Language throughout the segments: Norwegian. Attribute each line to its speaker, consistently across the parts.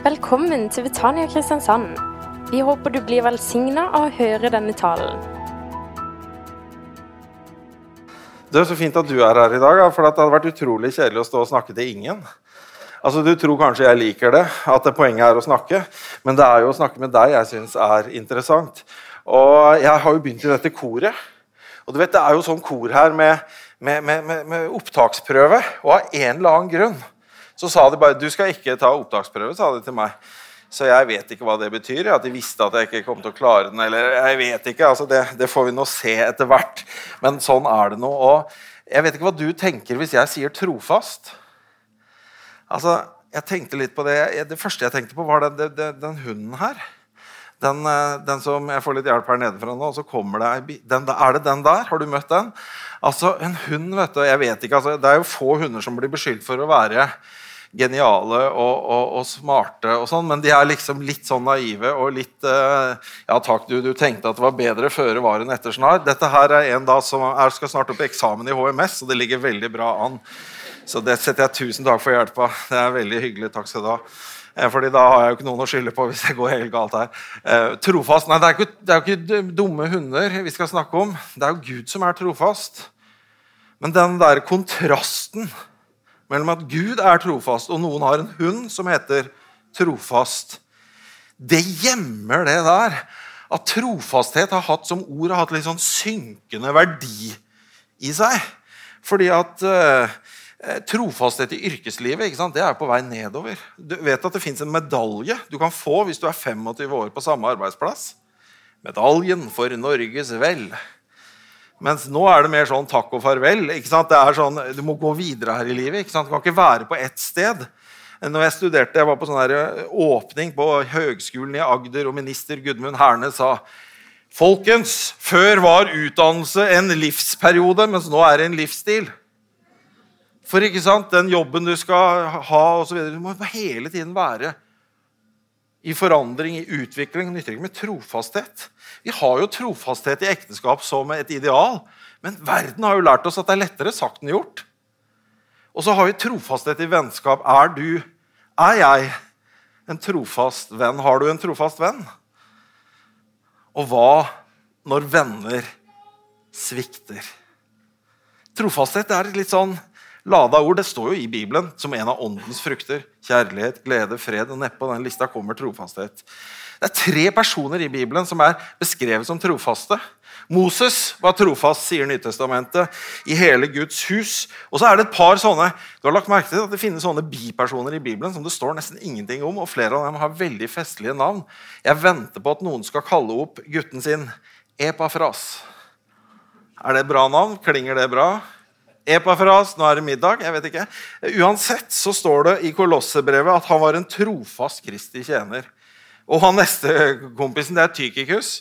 Speaker 1: Velkommen til Betania Kristiansand. Vi håper du blir velsigna av å høre denne talen.
Speaker 2: Det er så fint at du er her i dag, for det hadde vært utrolig kjedelig å stå og snakke til ingen. Altså, Du tror kanskje jeg liker det, at det poenget er å snakke, men det er jo å snakke med deg jeg syns er interessant. Og jeg har jo begynt i dette koret. Og du vet, Det er jo sånn kor her med, med, med, med opptaksprøve, og av en eller annen grunn så sa de bare du skal ikke ta opptaksprøve. sa de til meg. Så jeg vet ikke hva det betyr. At de visste at jeg ikke kom til å klare den. eller jeg vet ikke, altså det, det får vi nå se etter hvert. Men sånn er det nå. Og jeg vet ikke hva du tenker hvis jeg sier trofast. Altså, jeg tenkte litt på Det Det første jeg tenkte på, var den, den, den hunden her. Den, eh, den, som Jeg får litt hjelp her nede fra nå. og så kommer det den, Er det den der? Har du møtt den? Altså, En hund vet du, jeg vet ikke, altså, Det er jo få hunder som blir beskyldt for å være geniale og, og, og, smarte, og sånn, men de er liksom litt sånn naive og litt uh, Ja takk, du, du, tenkte at det var bedre føre var enn etter snar. Dette her er en da som er, skal snart opp i eksamen i HMS, og det ligger veldig bra an. Så det setter jeg tusen takk for hjelpa. Det er veldig hyggelig. Takk skal du ha. Eh, fordi da har jeg jo ikke noen å skylde på hvis det går helt galt her. Eh, trofast Nei, det er, ikke, det er jo ikke dumme hunder vi skal snakke om. Det er jo Gud som er trofast. Men den der kontrasten mellom at Gud er trofast, og noen har en hund som heter trofast. Det gjemmer det der. At trofasthet har hatt som ord har hatt litt sånn synkende verdi i seg. Fordi at uh, trofasthet i yrkeslivet det er på vei nedover. Du vet at det fins en medalje du kan få hvis du er 25 år på samme arbeidsplass. Medaljen for Norges vel. Mens nå er det mer sånn takk og farvel. Det er sånn, Du må gå videre her i livet. ikke sant? Du kan ikke være på ett sted. Når Jeg studerte, jeg var på sånn her åpning på Høgskolen i Agder, og minister Gudmund Herne sa Folkens, før var utdannelse en livsperiode, mens nå er det en livsstil. For ikke sant, den jobben du skal ha, og så videre, du må hele tiden være i forandring, i utvikling. Det nytter ikke med trofasthet. Vi har jo trofasthet i ekteskap som et ideal, men verden har jo lært oss at det er lettere sagt enn gjort. Og så har vi trofasthet i vennskap. Er du, er jeg, en trofast venn? Har du en trofast venn? Og hva når venner svikter? Trofasthet er litt sånn lada ord. Det står jo i Bibelen som en av åndens frukter. Kjærlighet, glede, fred. Og nedpå den lista kommer trofasthet. Det er tre personer i Bibelen som er beskrevet som trofaste. Moses var trofast, sier Nytestamentet, i hele Guds hus. Og så er det et par sånne, du har lagt merke til at det finnes sånne bipersoner i Bibelen som det står nesten ingenting om, og flere av dem har veldig festlige navn. Jeg venter på at noen skal kalle opp gutten sin Epafras. Er det et bra navn? Klinger det bra? Epafras, nå er det middag. jeg vet ikke. Uansett så står det i Kolossebrevet at han var en trofast Kristi tjener. Og han neste kompisen, det er Tykikus.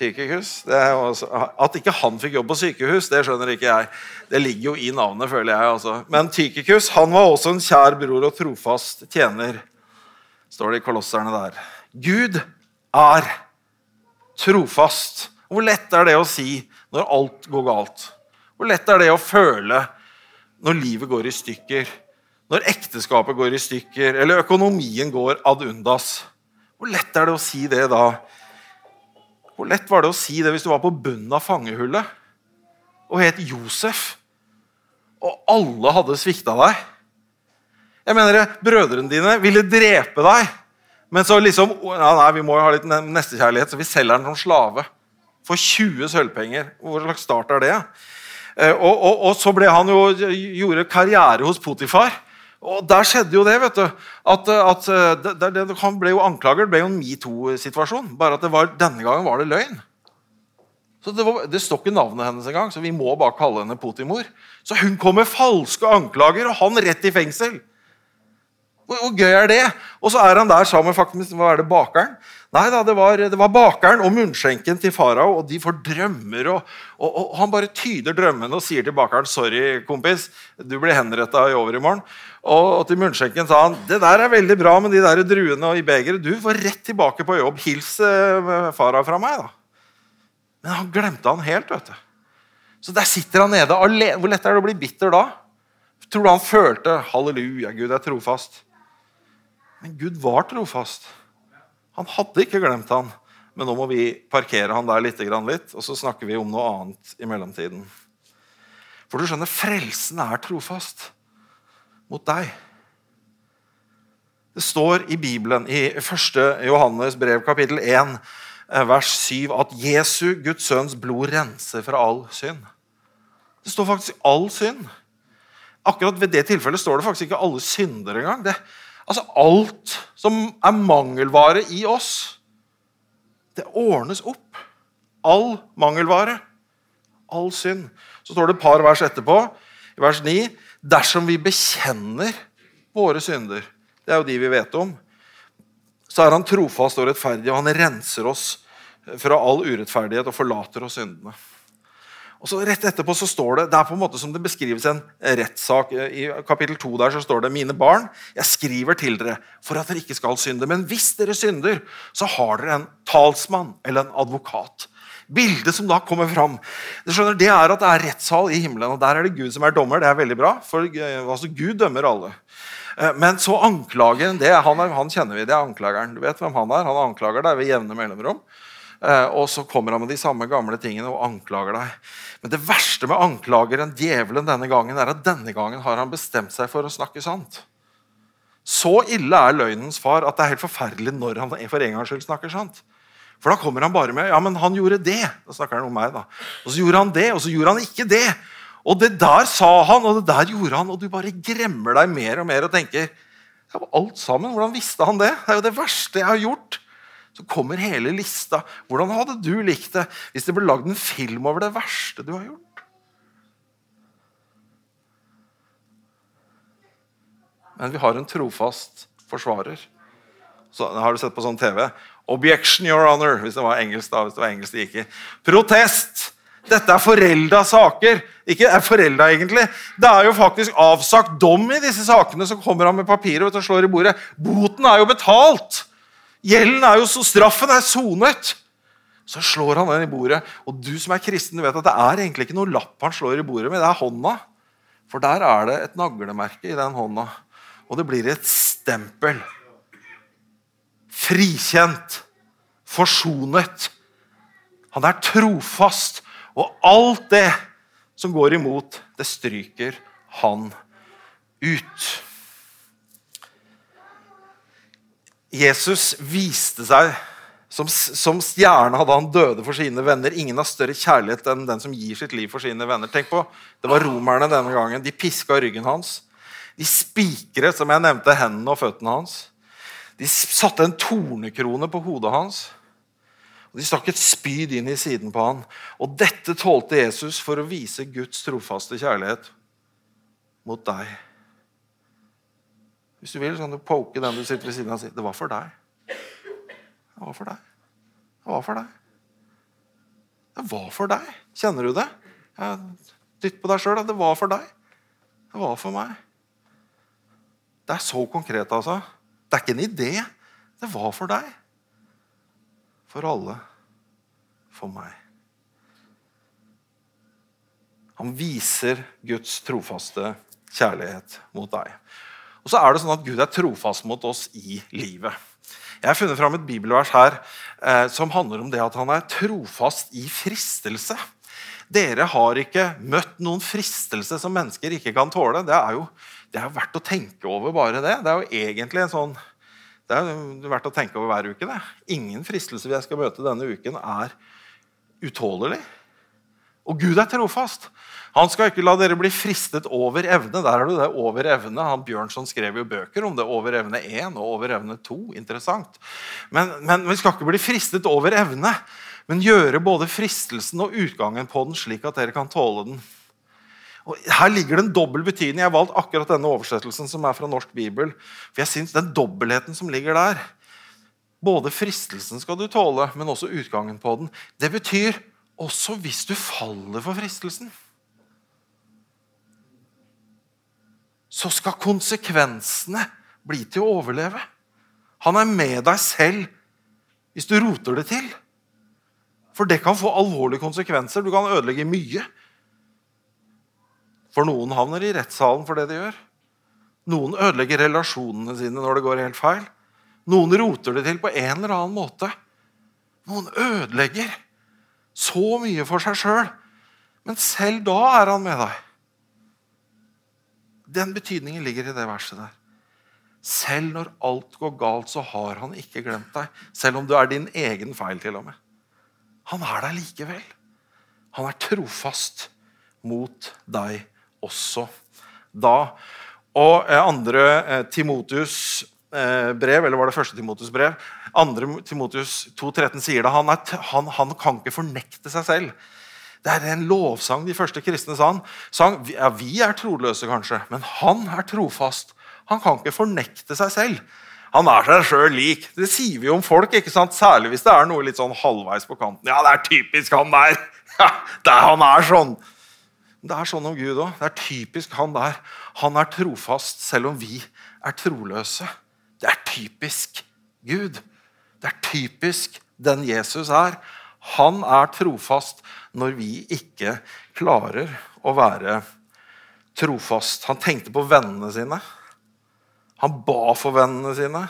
Speaker 2: Tykikus. Også, at ikke han fikk jobb på sykehus, det skjønner ikke jeg. Det ligger jo i navnet, føler jeg. altså. Men Tykikus han var også en kjær bror og trofast tjener, står det i kolosserne der. Gud er trofast. Hvor lett er det å si når alt går galt? Hvor lett er det å føle når livet går i stykker? Når ekteskapet går i stykker, eller økonomien går ad undas? Hvor lett er det å si det da? Hvor lett var det å si det hvis du var på bunnen av fangehullet og het Josef, og alle hadde svikta deg? Jeg mener, Brødrene dine ville drepe deg, men så liksom ja, nei, vi må jo ha litt nestekjærlighet, så vi selger den som slave. For 20 sølvpenger. Hvor slags start er det? Eh, og, og, og, så ble han jo, gjorde karriere hos Potifar. Og der skjedde jo det. vet du, at, at det, det, Han ble jo anklaget. Det ble jo en metoo-situasjon. Bare at var, denne gangen var det løgn. Så Det, var, det står ikke navnet hennes engang, så vi må bare kalle henne Potimor. Så hun kom med falske anklager, og han rett i fengsel. Hvor, hvor gøy er det? Og så er han der sammen med faktisk, hva er det, bakeren. Nei da, det var, det var bakeren og munnskjenken til farao, og de får drømmer. Og, og, og, Han bare tyder drømmene og sier til bakeren 'Sorry, kompis, du blir henretta i overmorgen'. Og, og til munnskjenken sa han 'Det der er veldig bra med de der druene og i begeret. Du får rett tilbake på jobb. Hils uh, farao fra meg', da. Men han glemte han helt. vet du. Så der sitter han nede alene. Hvor lett er det å bli bitter da? Tror du han følte 'Halleluja, Gud er trofast'? Men Gud var trofast. Han hadde ikke glemt han. Men nå må vi parkere han der litt, litt, og så snakker vi om noe annet i mellomtiden. For du skjønner, frelsen er trofast mot deg. Det står i Bibelen, i 1. Johannes brev, kapittel 1, eh, vers 7, at Jesu, Guds sønns blod, renser fra all synd. Det står faktisk 'all synd'. Akkurat ved det tilfellet står det faktisk ikke 'alle synder' engang. Det, altså Alt som er mangelvare i oss, det ordnes opp. All mangelvare. All synd. Så står det et par vers etterpå, i vers 9, dersom vi bekjenner våre synder, det er jo de vi vet om, så er han trofast og rettferdig, og han renser oss fra all urettferdighet og forlater oss syndene. Og så Rett etterpå så står det det er på en måte som det beskrives en rettssak. I kapittel 2 der så står det mine barn, jeg skriver til dere for at dere ikke skal synde. Men hvis dere synder, så har dere en talsmann eller en advokat. Bildet som da kommer fram, det, skjønner, det er at det er rettssal i himmelen. og Der er det Gud som er dommer. Det er veldig bra, for eh, altså, Gud dømmer alle. Eh, men så anklageren, det, han, er, han kjenner vi, det er anklageren. Du vet hvem han er? Han anklager deg ved jevne mellomrom. Eh, og så kommer han med de samme gamle tingene og anklager deg. Men det verste med anklageren, djevelen, denne gangen, er at denne gangen har han bestemt seg for å snakke sant. Så ille er løgnens far at det er helt forferdelig når han for en gangs skyld snakker sant. For da kommer han bare med ja, men han gjorde det. Da snakker han om meg da. Og så gjorde han det, og så gjorde han ikke det. Og det der sa han, og det der gjorde han. Og du bare gremmer deg mer og mer og tenker ja, alt sammen, Hvordan visste han det? Det er jo det verste jeg har gjort. Så kommer hele lista. Hvordan hadde du likt det hvis det ble lagd en film over det verste du har gjort? Men vi har en trofast forsvarer. Så Har du sett på sånn TV? Objection, your honor, hvis det var engelsk. da, hvis det var engelsk det gikk i. Protest! Dette er forelda saker. Ikke er forelda, egentlig. Det er jo faktisk avsagt dom i disse sakene. Så kommer han med papiret og slår i bordet. Boten er jo betalt! Gjelden er jo så Straffen er sonet! Så slår han den i bordet. Og du som er kristen, du vet at det er egentlig ikke noe lapp han slår i bordet med. Det er hånda. For der er det et naglemerke i den hånda. Og det blir et stempel. Frikjent. Forsonet. Han er trofast. Og alt det som går imot, det stryker han ut. Jesus viste seg som, som stjerne da han døde for sine venner. Ingen har større kjærlighet enn den som gir sitt liv for sine venner. Tenk på, Det var romerne denne gangen. De piska ryggen hans. De spikret som jeg nevnte, hendene og føttene hans. De satte en tornekrone på hodet hans. Og De stakk et spyd inn i siden på han. Og dette tålte Jesus for å vise Guds trofaste kjærlighet mot deg. Hvis du vil, så kan du poke den du sitter ved siden av og si det var for deg. Det var for deg. Det var for deg. Det var for deg. Kjenner du det? Dytt på deg sjøl. Det var for deg. Det var for meg. Det er så konkret, altså. Det er ikke en idé. Det var for deg. For alle. For meg. Han viser Guds trofaste kjærlighet mot deg. Og så er det sånn at Gud er trofast mot oss i livet. Jeg har funnet fram et bibelvers her eh, som handler om det at han er trofast i fristelse. Dere har ikke møtt noen fristelse som mennesker ikke kan tåle. Det er jo det er verdt å tenke over bare det. Det er jo egentlig en sånn det er verdt å tenke over hver uke. det. Ingen fristelse jeg skal møte denne uken, er utålelig. Og Gud er trofast. Han skal ikke la dere bli fristet over evne. Der har du det over evne. Han Bjørnson skrev jo bøker om det. Over evne 1 og over evne 2. Interessant. Men, men vi skal ikke bli fristet over evne, men gjøre både fristelsen og utgangen på den slik at dere kan tåle den. Og her ligger det en dobbel betydning. Jeg har valgt akkurat denne oversettelsen som er fra Norsk Bibel. For jeg synes den dobbeltheten som ligger der Både fristelsen skal du tåle, men også utgangen på den. Det betyr også hvis du faller for fristelsen. Så skal konsekvensene bli til å overleve. Han er med deg selv hvis du roter det til. For det kan få alvorlige konsekvenser. Du kan ødelegge mye. For noen havner i rettssalen for det de gjør. Noen ødelegger relasjonene sine når det går helt feil. Noen roter det til på en eller annen måte. Noen ødelegger så mye for seg sjøl. Men selv da er han med deg. Den betydningen ligger i det verset der. Selv når alt går galt, så har han ikke glemt deg. Selv om du er din egen feil, til og med. Han er der likevel. Han er trofast mot deg også da. Og eh, andre eh, Timotius eh, brev, eller var det første Timotius brev? Andre Timotius 2,13 sier det. Han, er, han, han, kan ikke fornekte seg selv. Det er en lovsang de første kristne sang. ja, vi er troløse, kanskje, men han er trofast. Han kan ikke fornekte seg selv. Han er seg sjøl lik. Det sier vi om folk, ikke sant? særlig hvis det er noe litt sånn halvveis på kanten. Ja, det er typisk han der! Ja, der han er sånn. Det er sånn om Gud òg. Det er typisk han der. Han er trofast selv om vi er troløse. Det er typisk Gud. Det er typisk den Jesus er. Han er trofast når vi ikke klarer å være trofast. Han tenkte på vennene sine. Han ba for vennene sine.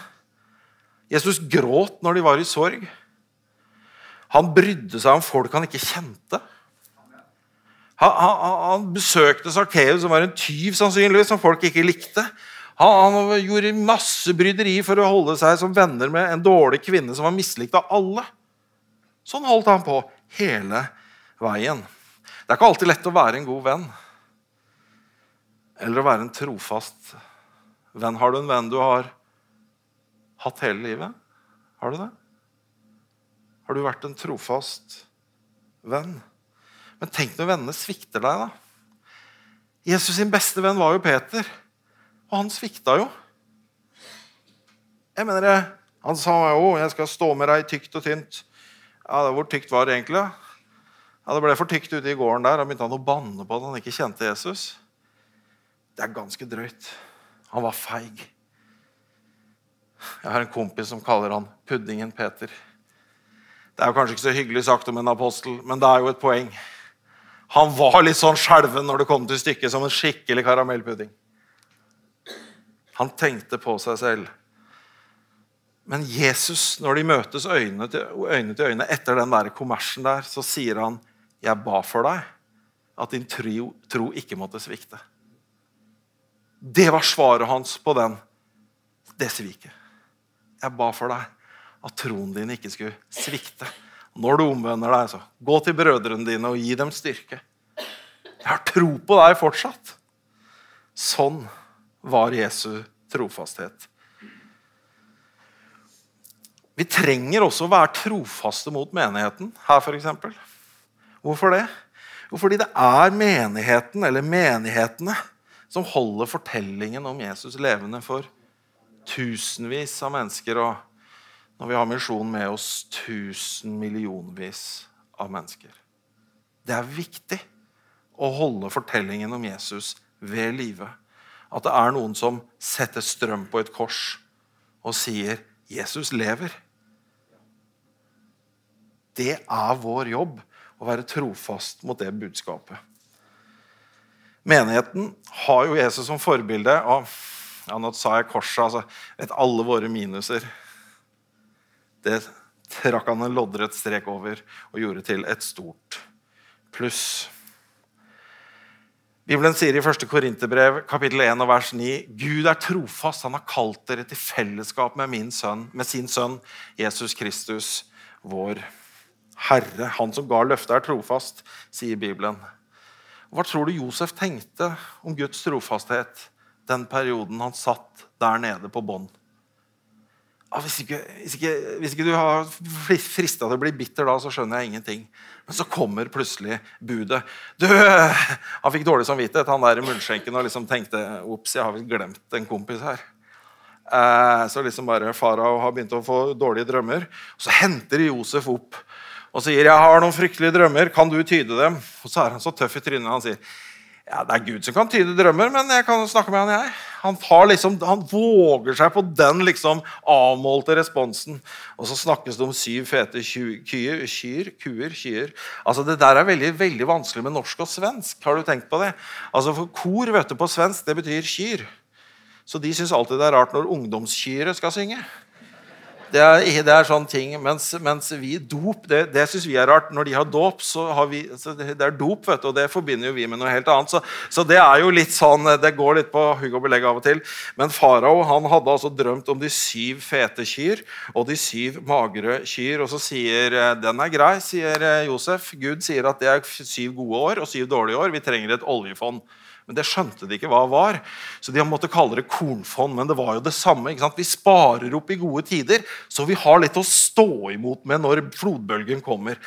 Speaker 2: Jesus gråt når de var i sorg. Han brydde seg om folk han ikke kjente. Han, han, han besøkte Sakkeus, som var en tyv sannsynligvis, som folk ikke likte. Han, han, gjorde masse bryderi for å holde seg som venner med en dårlig kvinne som var mislikt av alle. Sånn holdt han på hele veien. Det er ikke alltid lett å være en god venn eller å være en trofast venn. Har du en venn du har hatt hele livet? Har du det? Har du vært en trofast venn? Men tenk når vennene svikter deg, da. Jesus sin beste venn var jo Peter, og han svikta jo. Jeg mener Han sa jo 'Jeg skal stå med deg tykt og tynt'. Ja, Hvor tykt var det egentlig? Ja, Det ble for tykt ute i gården der. Da begynte han å banne på at han ikke kjente Jesus. Det er ganske drøyt. Han var feig. Jeg har en kompis som kaller han Puddingen Peter. Det er jo kanskje ikke så hyggelig sagt om en apostel, men det er jo et poeng. Han var litt sånn skjelven når det kom til stykket, som en skikkelig karamellpudding. Han tenkte på seg selv. Men Jesus, når de møtes øyne til øyne, til øyne etter den der kommersen der, så sier han, 'Jeg ba for deg at din tro, tro ikke måtte svikte'. Det var svaret hans på den, det sviket. Jeg ba for deg at troen din ikke skulle svikte. Når du omvender deg, så gå til brødrene dine og gi dem styrke. Jeg har tro på deg fortsatt. Sånn var Jesu trofasthet. Vi trenger også å være trofaste mot menigheten her, f.eks. Hvorfor det? Jo, fordi det er menigheten, eller menighetene, som holder fortellingen om Jesus levende for tusenvis av mennesker. og når vi har misjonen med oss tusen millionvis av mennesker. Det er viktig å holde fortellingen om Jesus ved live. At det er noen som setter strøm på et kors og sier 'Jesus lever'. Det er vår jobb å være trofast mot det budskapet. Menigheten har jo Jesus som forbilde. og ja, Nå sa jeg korset. altså, vet Alle våre minuser det trakk han en loddrett strek over og gjorde til et stort pluss. Bibelen sier i 1. Korinterbrev kapittel 1 og vers 9 Gud er trofast. Han har kalt dere til fellesskap med, min sønn, med sin sønn Jesus Kristus, vår Herre. Han som ga løftet, er trofast, sier Bibelen. Hva tror du Josef tenkte om Guds trofasthet den perioden han satt der nede på bånn? hvis, ikke, hvis, ikke, hvis ikke, du har frista til å bli bitter da, så skjønner jeg ingenting. Men så kommer plutselig budet. Du, Han fikk dårlig samvittighet, han der munnskjenken, og liksom tenkte ops, jeg har vel glemt en kompis her. Eh, så liksom bare Farao har begynt å få dårlige drømmer. Og så henter Josef opp og sier jeg har noen fryktelige drømmer, kan du tyde dem? Og så er han så tøff i trynet. Han sier ja, Det er Gud som kan tyde drømmer, men jeg kan snakke med han, jeg. Han, liksom, han våger seg på den liksom avmålte responsen. Og så snakkes det om syv fete kyr, kyr, kuer, kyr. Altså, det der er veldig, veldig vanskelig med norsk og svensk. Har du tenkt på det? Altså, for Kor vet du, på svensk det betyr kyr. Så de syns alltid det er rart når ungdomskyret skal synge. Det er, det er sånne ting, Mens, mens vi dop, det, det syns vi er rart. Når de har dåp, så har vi så det, er dop, vet du, og det forbinder jo vi med noe helt annet. Så, så, det er jo litt sånn, det går litt på hugg og belegg av og til. Men farao han hadde altså drømt om de syv fete kyr og de syv magre kyr. Og så sier den er grei, sier Josef. Gud sier at det er syv gode år og syv dårlige år. Vi trenger et oljefond. Men det skjønte de ikke hva det var. Så de måtte kalle det kornfond. Men det var jo det samme. Vi sparer opp i gode tider, så vi har litt å stå imot med når flodbølgen kommer.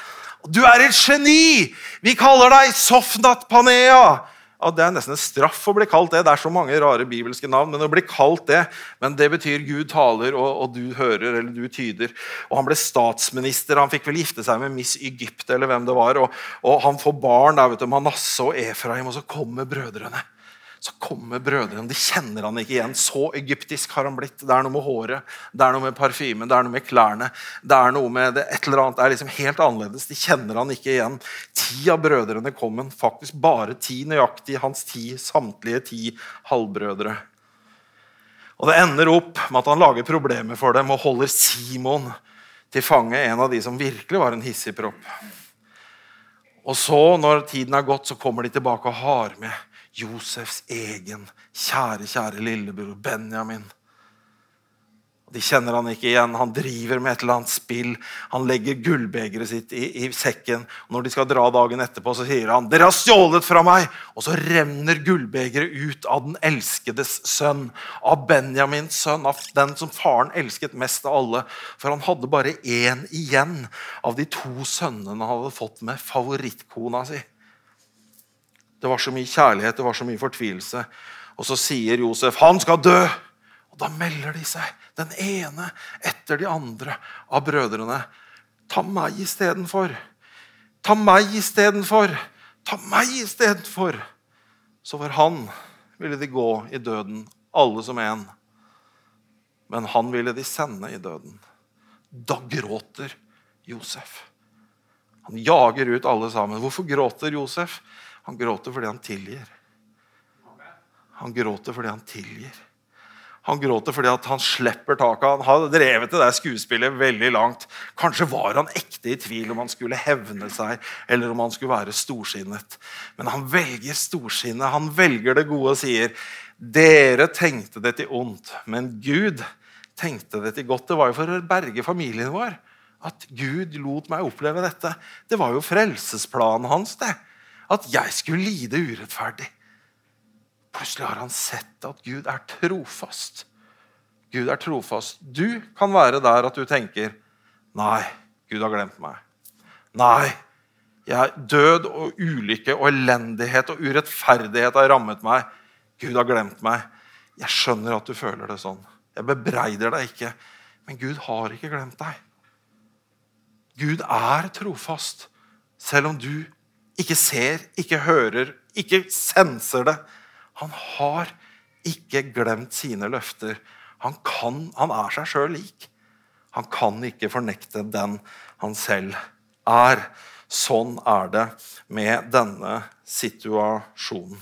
Speaker 2: Du er et geni! Vi kaller deg Sofnat Panea! Ja, det er nesten en straff å bli kalt det. Det er så mange rare bibelske navn. Men å bli kalt det, men det betyr Gud taler, og, og, du hører, eller du tyder. Og Han ble statsminister. Han fikk vel gifte seg med Miss Egypt, eller hvem det var. Og, og han får barn, der, vet du, Manasse og Efraim, og så kommer brødrene. Så kommer brødrene. De kjenner han ikke igjen. Så egyptisk har han blitt. Det er noe med håret, det er noe med parfymen, det er noe med klærne. Det er noe med det, et eller annet. Det er liksom helt annerledes. De kjenner han ikke igjen. Ti av brødrene kom han. Faktisk bare ti nøyaktig. Hans ti, samtlige ti halvbrødre. Og Det ender opp med at han lager problemer for dem og holder Simon til fange. En av de som virkelig var en hissigpropp. Og så, når tiden er gått, så kommer de tilbake og har med Josefs egen kjære, kjære lillebror Benjamin. De kjenner han ikke igjen. Han driver med et eller annet spill. Han legger gullbegeret sitt i, i, sekken. Når de skal dra dagen etterpå, så sier han 'Dere har stjålet fra meg!' Og så renner gullbegeret ut av den elskedes sønn. Av Benjamins sønn. Av den som faren elsket mest av alle. For han hadde bare én igjen av de to sønnene han hadde fått med favorittkona si. Det var så mye kjærlighet, det var så mye fortvilelse. Og så sier Josef, 'Han skal dø!' Og da melder de seg, den ene etter de andre av brødrene. 'Ta meg istedenfor! Ta meg istedenfor! Ta meg istedenfor!' Så for han ville de gå i døden, alle som en. Men han ville de sende i døden. Da gråter Josef. Han jager ut alle sammen. Hvorfor gråter Josef? Han gråter fordi han tilgir. Han gråter fordi han tilgir. Han gråter fordi han slipper taket. Han har drevet det der skuespillet veldig langt. Kanskje var han ekte i tvil om han skulle hevne seg eller om han skulle være storsinnet. Men han velger storsinnet. Han velger det gode og sier, 'Dere tenkte det til ondt, men Gud tenkte det til godt.' Det var jo for å berge familien vår at Gud lot meg oppleve dette. Det var jo frelsesplanen hans. det at jeg skulle lide urettferdig. Plutselig har han sett at Gud er trofast. Gud er trofast. Du kan være der at du tenker Nei, Gud har glemt meg. Nei, jeg, død og ulykke og elendighet og urettferdighet har rammet meg. Gud har glemt meg. Jeg skjønner at du føler det sånn. Jeg bebreider deg ikke. Men Gud har ikke glemt deg. Gud er trofast, selv om du ikke ser, ikke hører, ikke senser det. Han har ikke glemt sine løfter. Han, kan, han er seg sjøl lik. Han kan ikke fornekte den han selv er. Sånn er det med denne situasjonen.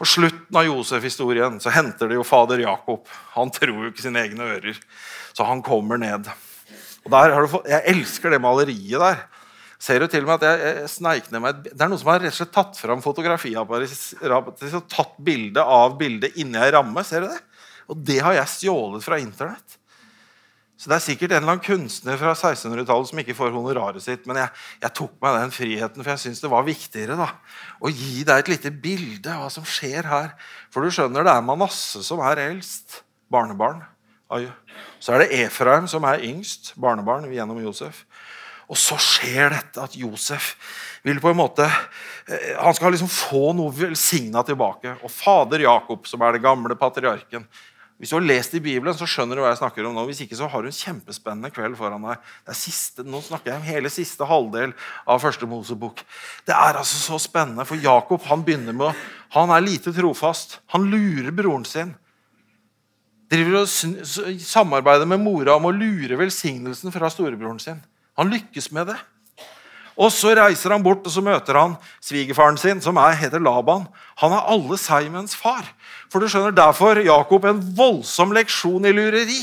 Speaker 2: På slutten av Josef-historien så henter det jo fader Jakob. Han tror jo ikke sine egne ører, så han kommer ned. Og der har du fått, Jeg elsker det maleriet der ser du til og med at jeg, jeg sneik meg Det er noen som har rett og slett tatt fram fotografiapparatet og tatt bilde av bildet inni ei ramme. ser du det? Og det har jeg stjålet fra Internett. Så Det er sikkert en eller annen kunstner fra 1600-tallet som ikke får honoraret sitt, men jeg, jeg, tok meg den friheten, for jeg syns det var viktigere da, å gi deg et lite bilde av hva som skjer her. For du skjønner, det er Manasse som er eldst. Barnebarn. Så er det Efraim som er yngst. Barnebarn gjennom Josef. Og så skjer dette at Josef vil på en måte eh, Han skal liksom få noe velsigna tilbake. Og fader Jakob, som er den gamle patriarken Hvis du har lest i Bibelen, så skjønner du hva jeg snakker om nå. Hvis ikke så har du en kjempespennende kveld foran deg. Det er siste, nå snakker jeg om hele siste halvdel av første Mosebok. Det er altså så spennende, for Jakob han begynner med å, Han er lite trofast. Han lurer broren sin driver og samarbeider med mora om å lure velsignelsen fra storebroren sin. Han lykkes med det. Og Så reiser han bort og så møter han svigerfaren sin, som er, heter Laban. Han er alle Simons far. For du skjønner, Derfor Jakob en voldsom leksjon i lureri.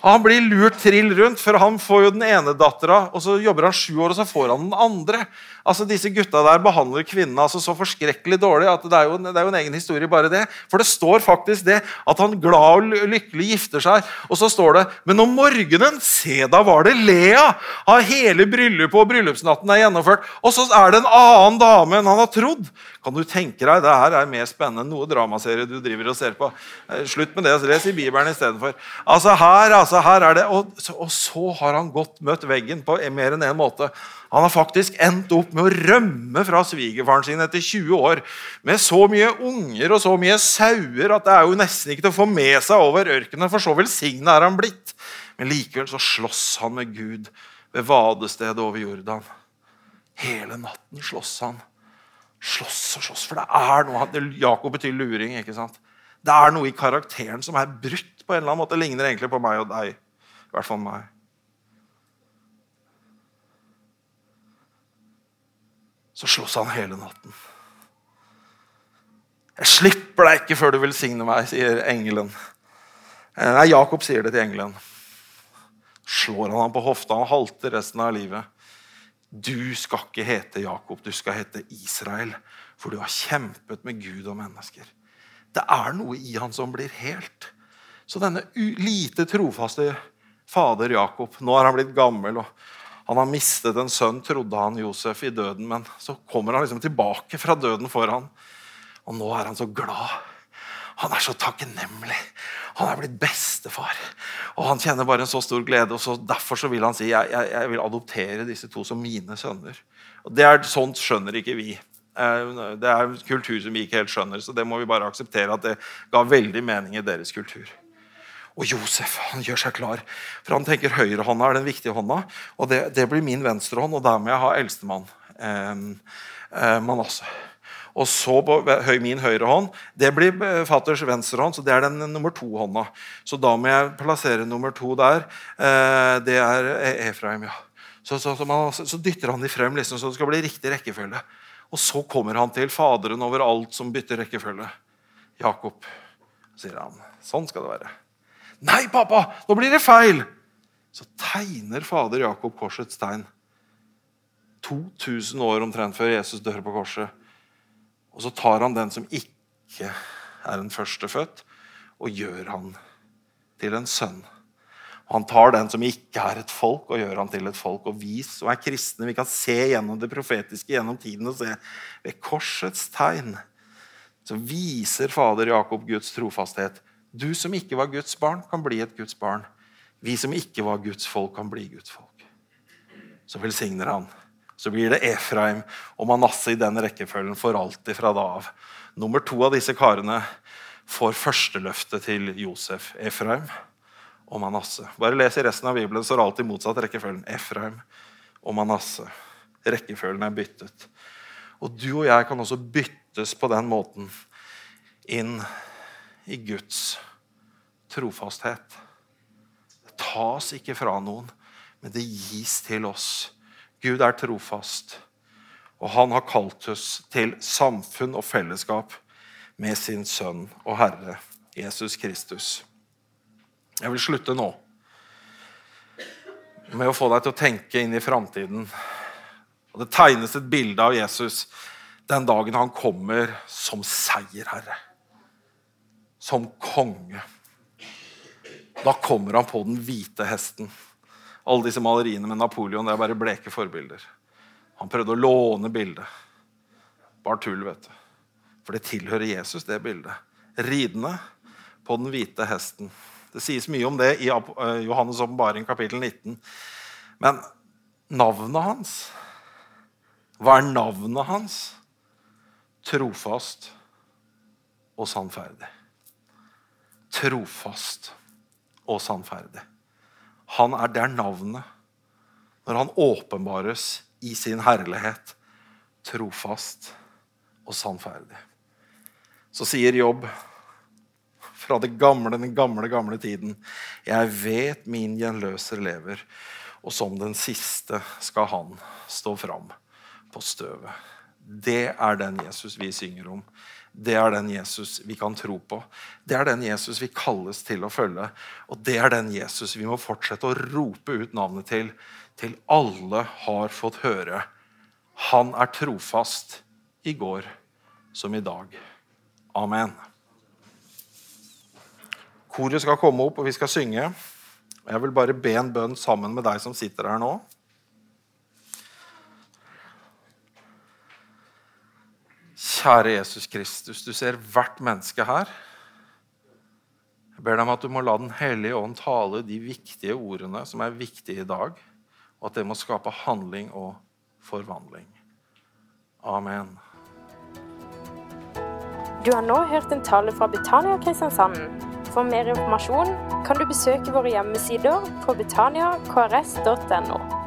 Speaker 2: Han blir lurt trill rundt, for han får jo den ene dattera, og så jobber han sju år, og så får han den andre. Altså, Disse gutta der behandler kvinnene altså, så forskrekkelig dårlig at det er, jo, det er, jo, en egen historie bare det. For det står faktisk det at han glad og lykkelig gifter seg. Og så står det Men om morgenen, se da var det Lea! Har hele bryllupet og bryllupsnatten er gjennomført. Og så er det en annen dame enn han har trodd. Kan du tenke deg, Det her er mer spennende enn noe dramaserie du driver og ser på. Eh, slutt med det. Les i Bibelen istedenfor. Altså her, altså her er det, og, og, så har han godt møtt veggen på mer enn én en måte. Han har faktisk endt opp med å rømme fra svigerfaren sin etter 20 år. Med så mye unger og så mye sauer at det er jo nesten ikke til å få med seg over ørkenen. For så velsigna er han blitt. Men likevel så slåss han med Gud ved vadestedet over Jordan. Hele natten slåss han slåss og slåss. For det er noe Jakob betyr luring. ikke sant? Det er noe i karakteren som er brutt på en eller annen måte. Det ligner egentlig på meg og deg. I hvert fall meg. Så slåss han hele natten. Jeg slipper deg ikke før du velsigner meg, sier engelen. Eh, nei, Jakob sier det til engelen. Slår han ham på hofta. Han halter resten av livet. Du skal ikke hete Jakob, du skal hete Israel, for du har kjempet med Gud og mennesker. Det er noe i han som blir helt. Så denne lite trofaste fader Jakob Nå er han blitt gammel, og han har mistet en sønn, trodde han Josef, i døden. Men så kommer han liksom tilbake fra døden for han. Og nå er han så glad. Han er så takknemlig. Han er blitt bestefar. Og han kjenner bare en så stor glede. og så Derfor så vil han si jeg, jeg, jeg vil adoptere disse to som mine sønner. Og det er Sånt skjønner ikke vi. Eh, det er en kultur som vi ikke helt skjønner, så det må vi bare akseptere at det ga veldig mening i deres kultur. Og Josef han gjør seg klar, for han tenker høyrehånda er den viktige hånda. Og det, det blir min venstrehånd, og der må jeg ha eldstemann. Eh, eh, Manasseh. Og så på min høyre hånd. Det blir eh, fatters venstre hånd, så det er den nummer to-hånda. Så da må jeg plassere nummer to der. Eh, det er e- Efraim, ja. Så, så, så, man, så, dytter han de frem liksom, så det skal bli riktig rekkefølge. Og så kommer han til Faderen over alt som bytter rekkefølge. Jakob, sier han. Sånn skal det være. Nei, pappa! Nå blir det feil! Så tegner fader Jakob korsets tegn. 2000 år omtrent før Jesus dør på korset. Og så tar han den som ikke er en førstefødt, og gjør han til en sønn. Han tar den som ikke er et folk, og gjør han til et folk. Og vi som er kristne, vi kan se gjennom det profetiske gjennom tiden og se ved korsets tegn så viser fader Jakob Guds trofasthet. Du som ikke var Guds barn, kan bli et Guds barn. Vi som ikke var Guds folk, kan bli Guds folk. Så velsigner han så blir det Efraim og Manasseh i den rekkefølgen for alltid fra da av. Nummer to av disse karene får førsteløftet til Josef. Efraim og Manasseh. Bare les i resten av Bibelen, så er det alltid motsatt rekkefølgen. Efraim og Manasseh. Rekkefølgen er byttet. Og du og jeg kan også byttes på den måten inn i Guds trofasthet. Det tas ikke fra noen, men det gis til oss Gud er trofast, og han har kalt oss til samfunn og fellesskap med sin sønn og Herre Jesus Kristus. Jeg vil slutte nå med å få deg til å tenke inn i framtiden. Det tegnes et bilde av Jesus den dagen han kommer som seierherre. Som konge. Da kommer han på den hvite hesten. Alle disse maleriene med Napoleon det er bare bleke forbilder. Han prøvde å låne bildet. Bare tull, vet du. For det tilhører Jesus, det bildet. Ridende på den hvite hesten. Det sies mye om det i eh, Johannes' åpenbaring, kapittel 19. Men navnet hans Hva er navnet hans? Trofast og sannferdig. Trofast og sannferdig. Han er der navnet når han åpenbares i sin herlighet, trofast og sannferdig. Så sier Jobb fra det gamle, den gamle, gamle tiden Jeg vet min gjenløser lever, og som den siste skal han stå fram på støvet. Det er den Jesus vi synger om. Det er den Jesus vi kan tro på. Det er den Jesus vi kalles til å følge. Og det er den Jesus vi må fortsette å rope ut navnet til, til alle har fått høre. Han er trofast i går som i dag. Amen. Koret skal komme opp, og vi skal synge. Jeg vil bare be en bønn sammen med deg som sitter her nå. Kjære Jesus Kristus, du ser hvert menneske her. Jeg ber deg om at du må la Den hellige ånd tale de viktige ordene som er viktige i dag, og at det må skape handling og forvandling. Amen.
Speaker 1: Du har nå hørt en tale fra Betania Kristiansand. For mer informasjon kan du besøke våre hjemmesider på betaniakrs.no.